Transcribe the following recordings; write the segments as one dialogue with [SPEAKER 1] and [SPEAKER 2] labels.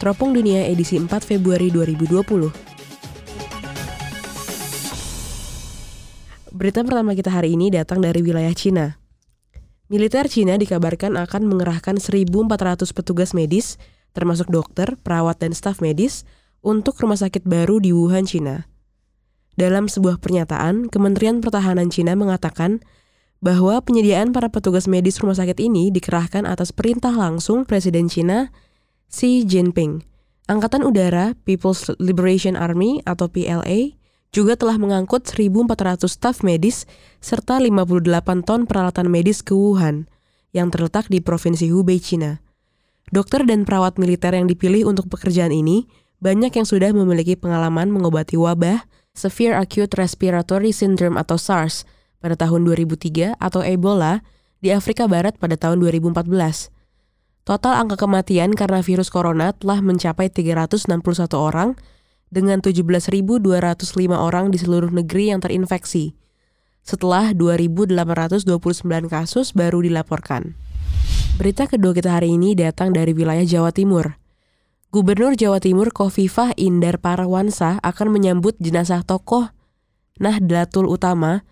[SPEAKER 1] Teropong Dunia edisi 4 Februari 2020. Berita pertama kita hari ini datang dari wilayah Cina. Militer Cina dikabarkan akan mengerahkan 1.400 petugas medis, termasuk dokter, perawat, dan staf medis, untuk rumah sakit baru di Wuhan, Cina. Dalam sebuah pernyataan, Kementerian Pertahanan Cina mengatakan bahwa penyediaan para petugas medis rumah sakit ini dikerahkan atas perintah langsung Presiden Cina Xi Jinping. Angkatan Udara People's Liberation Army atau PLA juga telah mengangkut 1.400 staf medis serta 58 ton peralatan medis ke Wuhan yang terletak di Provinsi Hubei, Cina. Dokter dan perawat militer yang dipilih untuk pekerjaan ini banyak yang sudah memiliki pengalaman mengobati wabah Severe Acute Respiratory Syndrome atau SARS pada tahun 2003 atau Ebola di Afrika Barat pada tahun 2014. Total angka kematian karena virus corona telah mencapai 361 orang dengan 17.205 orang di seluruh negeri yang terinfeksi. Setelah 2.829 kasus baru dilaporkan. Berita kedua kita hari ini datang dari wilayah Jawa Timur. Gubernur Jawa Timur Kofifah Indar Parawansa akan menyambut jenazah tokoh Nahdlatul Utama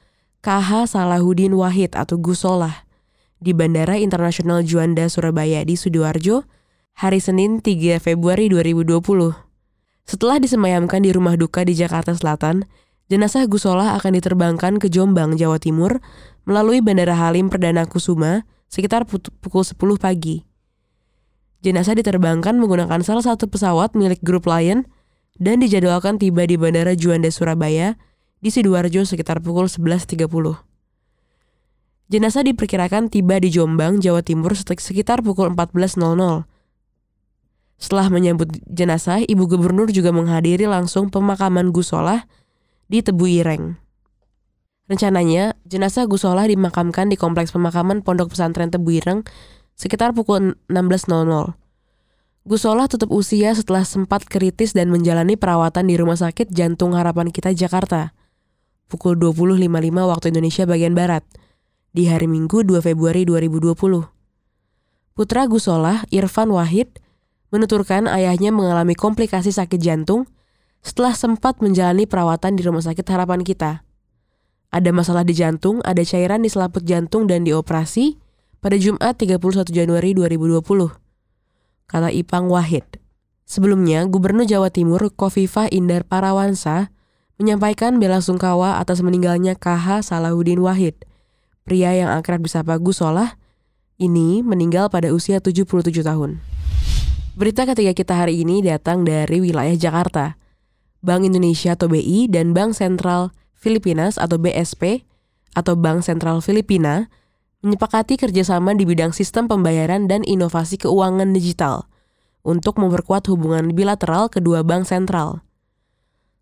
[SPEAKER 1] KH Salahuddin Wahid atau Gusolah di Bandara Internasional Juanda Surabaya di Sidoarjo hari Senin 3 Februari 2020. Setelah disemayamkan di rumah duka di Jakarta Selatan, jenazah Gusola akan diterbangkan ke Jombang, Jawa Timur melalui Bandara Halim Perdana Kusuma sekitar pukul 10 pagi. Jenazah diterbangkan menggunakan salah satu pesawat milik grup Lion dan dijadwalkan tiba di Bandara Juanda Surabaya di Sidoarjo sekitar pukul 11.30. Jenazah diperkirakan tiba di Jombang, Jawa Timur sekitar pukul 14.00. Setelah menyambut jenazah, Ibu Gubernur juga menghadiri langsung pemakaman Gusolah di Tebu Ireng. Rencananya, jenazah Gusolah dimakamkan di Kompleks Pemakaman Pondok Pesantren Tebu Ireng sekitar pukul 16.00. Gusolah tutup usia setelah sempat kritis dan menjalani perawatan di Rumah Sakit Jantung Harapan Kita Jakarta. Pukul 20.55 waktu Indonesia bagian Barat di hari Minggu 2 Februari 2020. Putra Gusolah, Irfan Wahid, menuturkan ayahnya mengalami komplikasi sakit jantung setelah sempat menjalani perawatan di Rumah Sakit Harapan Kita. Ada masalah di jantung, ada cairan di selaput jantung dan dioperasi pada Jumat 31 Januari 2020. Kata Ipang Wahid. Sebelumnya, Gubernur Jawa Timur Kofifah Indar Parawansa menyampaikan bela sungkawa atas meninggalnya KH Salahuddin Wahid Pria yang akrab disapa Gusolah ini meninggal pada usia 77 tahun. Berita ketiga kita hari ini datang dari wilayah Jakarta. Bank Indonesia atau BI dan Bank Sentral Filipinas atau BSP atau Bank Sentral Filipina menyepakati kerjasama di bidang sistem pembayaran dan inovasi keuangan digital untuk memperkuat hubungan bilateral kedua bank sentral.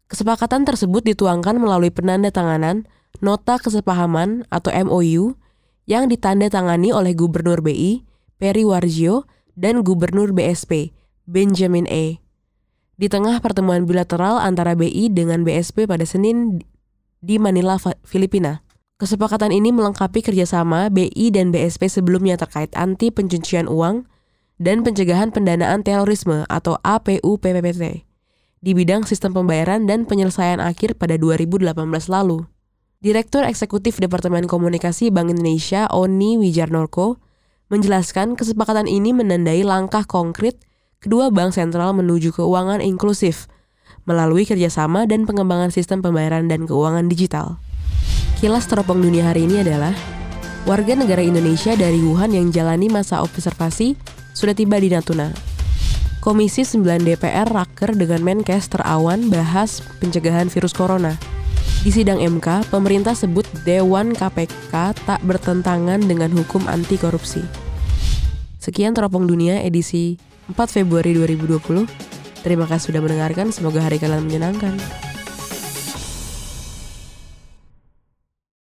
[SPEAKER 1] Kesepakatan tersebut dituangkan melalui penandatanganan nota kesepahaman atau MOU yang ditandatangani oleh Gubernur BI, Peri Warjio, dan Gubernur BSP, Benjamin E. Di tengah pertemuan bilateral antara BI dengan BSP pada Senin di Manila, Filipina. Kesepakatan ini melengkapi kerjasama BI dan BSP sebelumnya terkait anti pencucian uang dan pencegahan pendanaan terorisme atau APU PPPT di bidang sistem pembayaran dan penyelesaian akhir pada 2018 lalu. Direktur Eksekutif Departemen Komunikasi Bank Indonesia Oni Wijarnorko menjelaskan kesepakatan ini menandai langkah konkret kedua bank sentral menuju keuangan inklusif melalui kerjasama dan pengembangan sistem pembayaran dan keuangan digital. Kilas teropong dunia hari ini adalah warga negara Indonesia dari Wuhan yang jalani masa observasi sudah tiba di Natuna. Komisi 9 DPR raker dengan Menkes terawan bahas pencegahan virus corona. Di sidang MK, pemerintah sebut Dewan KPK tak bertentangan dengan hukum anti korupsi. Sekian Teropong Dunia edisi 4 Februari 2020. Terima kasih sudah mendengarkan, semoga hari kalian menyenangkan.